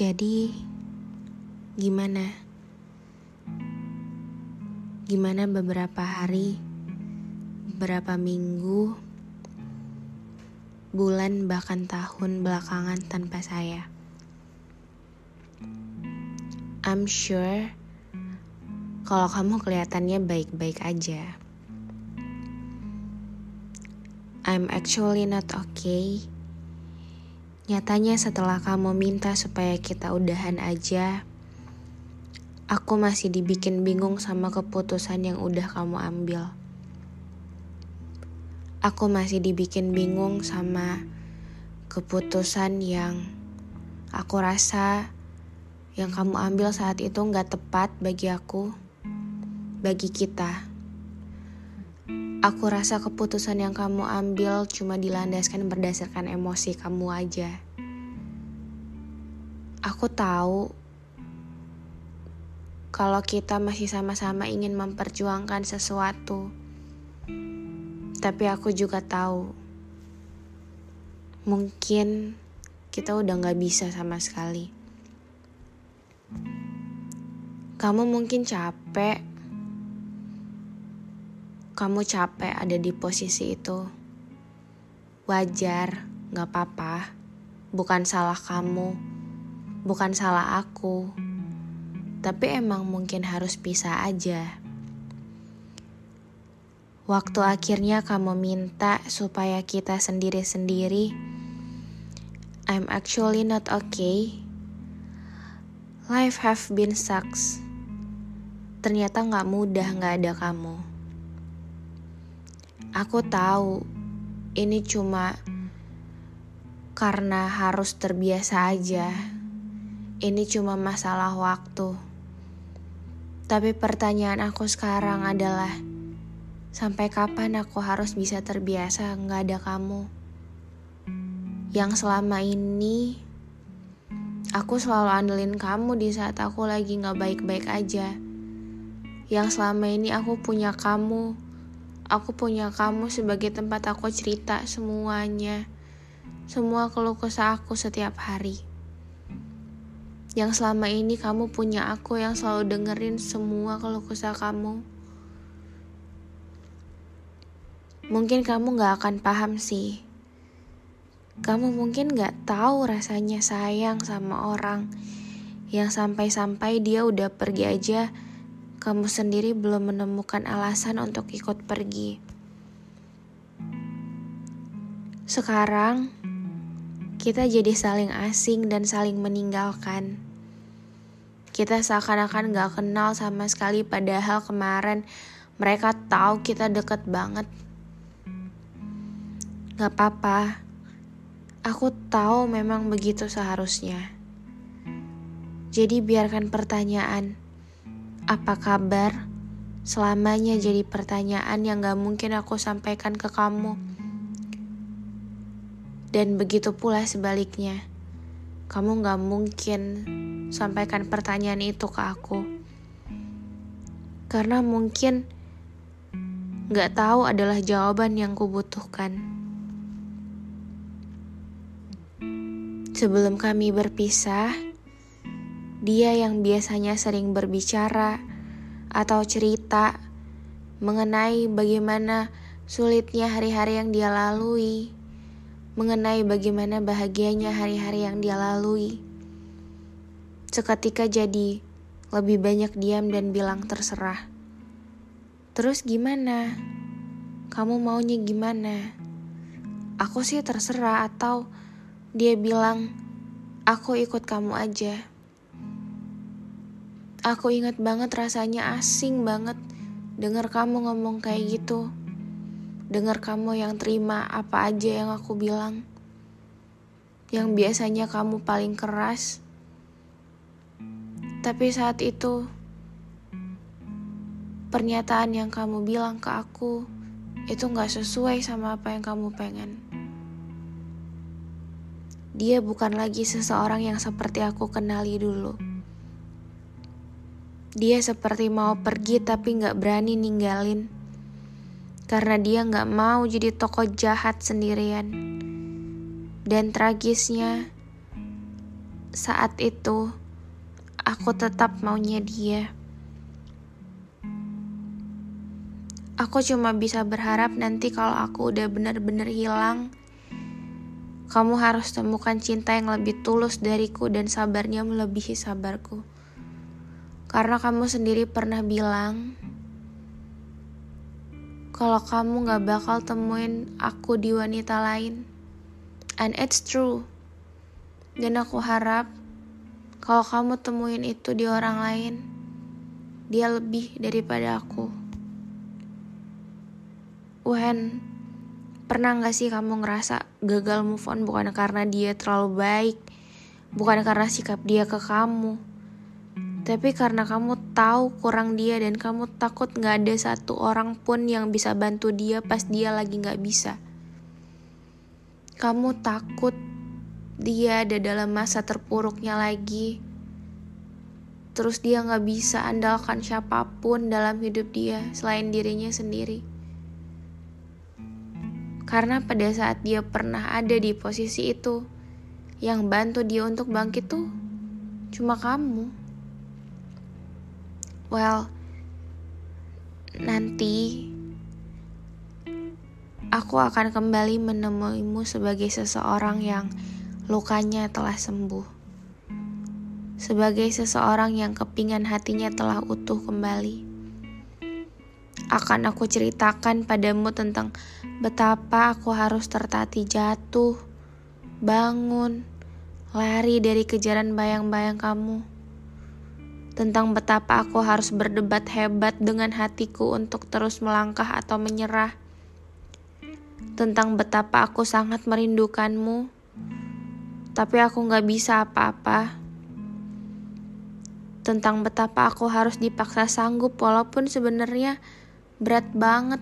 Jadi, gimana? Gimana beberapa hari, beberapa minggu, bulan bahkan tahun belakangan tanpa saya? I'm sure kalau kamu kelihatannya baik-baik aja. I'm actually not okay. Nyatanya setelah kamu minta supaya kita udahan aja, aku masih dibikin bingung sama keputusan yang udah kamu ambil. Aku masih dibikin bingung sama keputusan yang aku rasa yang kamu ambil saat itu nggak tepat bagi aku, bagi kita. Aku rasa keputusan yang kamu ambil cuma dilandaskan berdasarkan emosi kamu aja. Aku tahu kalau kita masih sama-sama ingin memperjuangkan sesuatu, tapi aku juga tahu mungkin kita udah gak bisa sama sekali. Kamu mungkin capek kamu capek ada di posisi itu. Wajar, gak apa-apa. Bukan salah kamu, bukan salah aku. Tapi emang mungkin harus pisah aja. Waktu akhirnya kamu minta supaya kita sendiri-sendiri. I'm actually not okay. Life have been sucks. Ternyata gak mudah gak ada kamu. Aku tahu ini cuma karena harus terbiasa aja. Ini cuma masalah waktu. Tapi pertanyaan aku sekarang adalah, sampai kapan aku harus bisa terbiasa nggak ada kamu? Yang selama ini aku selalu andelin kamu di saat aku lagi nggak baik-baik aja. Yang selama ini aku punya kamu Aku punya kamu sebagai tempat aku cerita semuanya. Semua keluh kesah aku setiap hari. Yang selama ini kamu punya aku yang selalu dengerin semua keluh kesah kamu. Mungkin kamu gak akan paham sih. Kamu mungkin gak tahu rasanya sayang sama orang yang sampai-sampai dia udah pergi aja kamu sendiri belum menemukan alasan untuk ikut pergi. Sekarang, kita jadi saling asing dan saling meninggalkan. Kita seakan-akan gak kenal sama sekali padahal kemarin mereka tahu kita deket banget. Gak apa-apa, aku tahu memang begitu seharusnya. Jadi biarkan pertanyaan, apa kabar? Selamanya jadi pertanyaan yang gak mungkin aku sampaikan ke kamu. Dan begitu pula sebaliknya. Kamu gak mungkin sampaikan pertanyaan itu ke aku. Karena mungkin gak tahu adalah jawaban yang kubutuhkan. Sebelum kami berpisah, dia yang biasanya sering berbicara atau cerita mengenai bagaimana sulitnya hari-hari yang dia lalui, mengenai bagaimana bahagianya hari-hari yang dia lalui. Seketika jadi lebih banyak diam dan bilang terserah. Terus gimana? Kamu maunya gimana? Aku sih terserah atau dia bilang aku ikut kamu aja. Aku ingat banget rasanya asing banget dengar kamu ngomong kayak gitu. Dengar kamu yang terima apa aja yang aku bilang. Yang biasanya kamu paling keras. Tapi saat itu pernyataan yang kamu bilang ke aku itu gak sesuai sama apa yang kamu pengen. Dia bukan lagi seseorang yang seperti aku kenali dulu. Dia seperti mau pergi tapi gak berani ninggalin. Karena dia gak mau jadi tokoh jahat sendirian. Dan tragisnya, saat itu aku tetap maunya dia. Aku cuma bisa berharap nanti kalau aku udah benar-benar hilang, kamu harus temukan cinta yang lebih tulus dariku dan sabarnya melebihi sabarku. Karena kamu sendiri pernah bilang kalau kamu gak bakal temuin aku di wanita lain. And it's true. Dan aku harap kalau kamu temuin itu di orang lain, dia lebih daripada aku. Wen, pernah gak sih kamu ngerasa gagal move on bukan karena dia terlalu baik, bukan karena sikap dia ke kamu, tapi karena kamu tahu kurang dia dan kamu takut gak ada satu orang pun yang bisa bantu dia pas dia lagi gak bisa. Kamu takut dia ada dalam masa terpuruknya lagi. Terus dia gak bisa andalkan siapa pun dalam hidup dia selain dirinya sendiri. Karena pada saat dia pernah ada di posisi itu, yang bantu dia untuk bangkit tuh cuma kamu. Well, nanti aku akan kembali menemuimu sebagai seseorang yang lukanya telah sembuh. Sebagai seseorang yang kepingan hatinya telah utuh kembali. Akan aku ceritakan padamu tentang betapa aku harus tertati jatuh, bangun, lari dari kejaran bayang-bayang kamu tentang betapa aku harus berdebat hebat dengan hatiku untuk terus melangkah atau menyerah, tentang betapa aku sangat merindukanmu, tapi aku gak bisa apa-apa, tentang betapa aku harus dipaksa sanggup walaupun sebenarnya berat banget,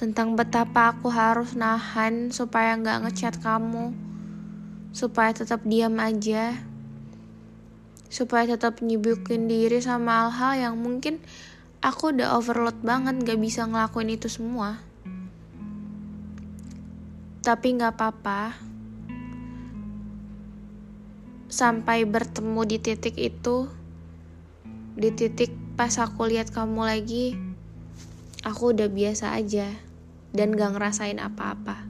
tentang betapa aku harus nahan supaya gak ngechat kamu, supaya tetap diam aja supaya tetap nyibukin diri sama hal-hal yang mungkin aku udah overload banget gak bisa ngelakuin itu semua. Tapi gak apa-apa. Sampai bertemu di titik itu di titik pas aku lihat kamu lagi aku udah biasa aja dan gak ngerasain apa-apa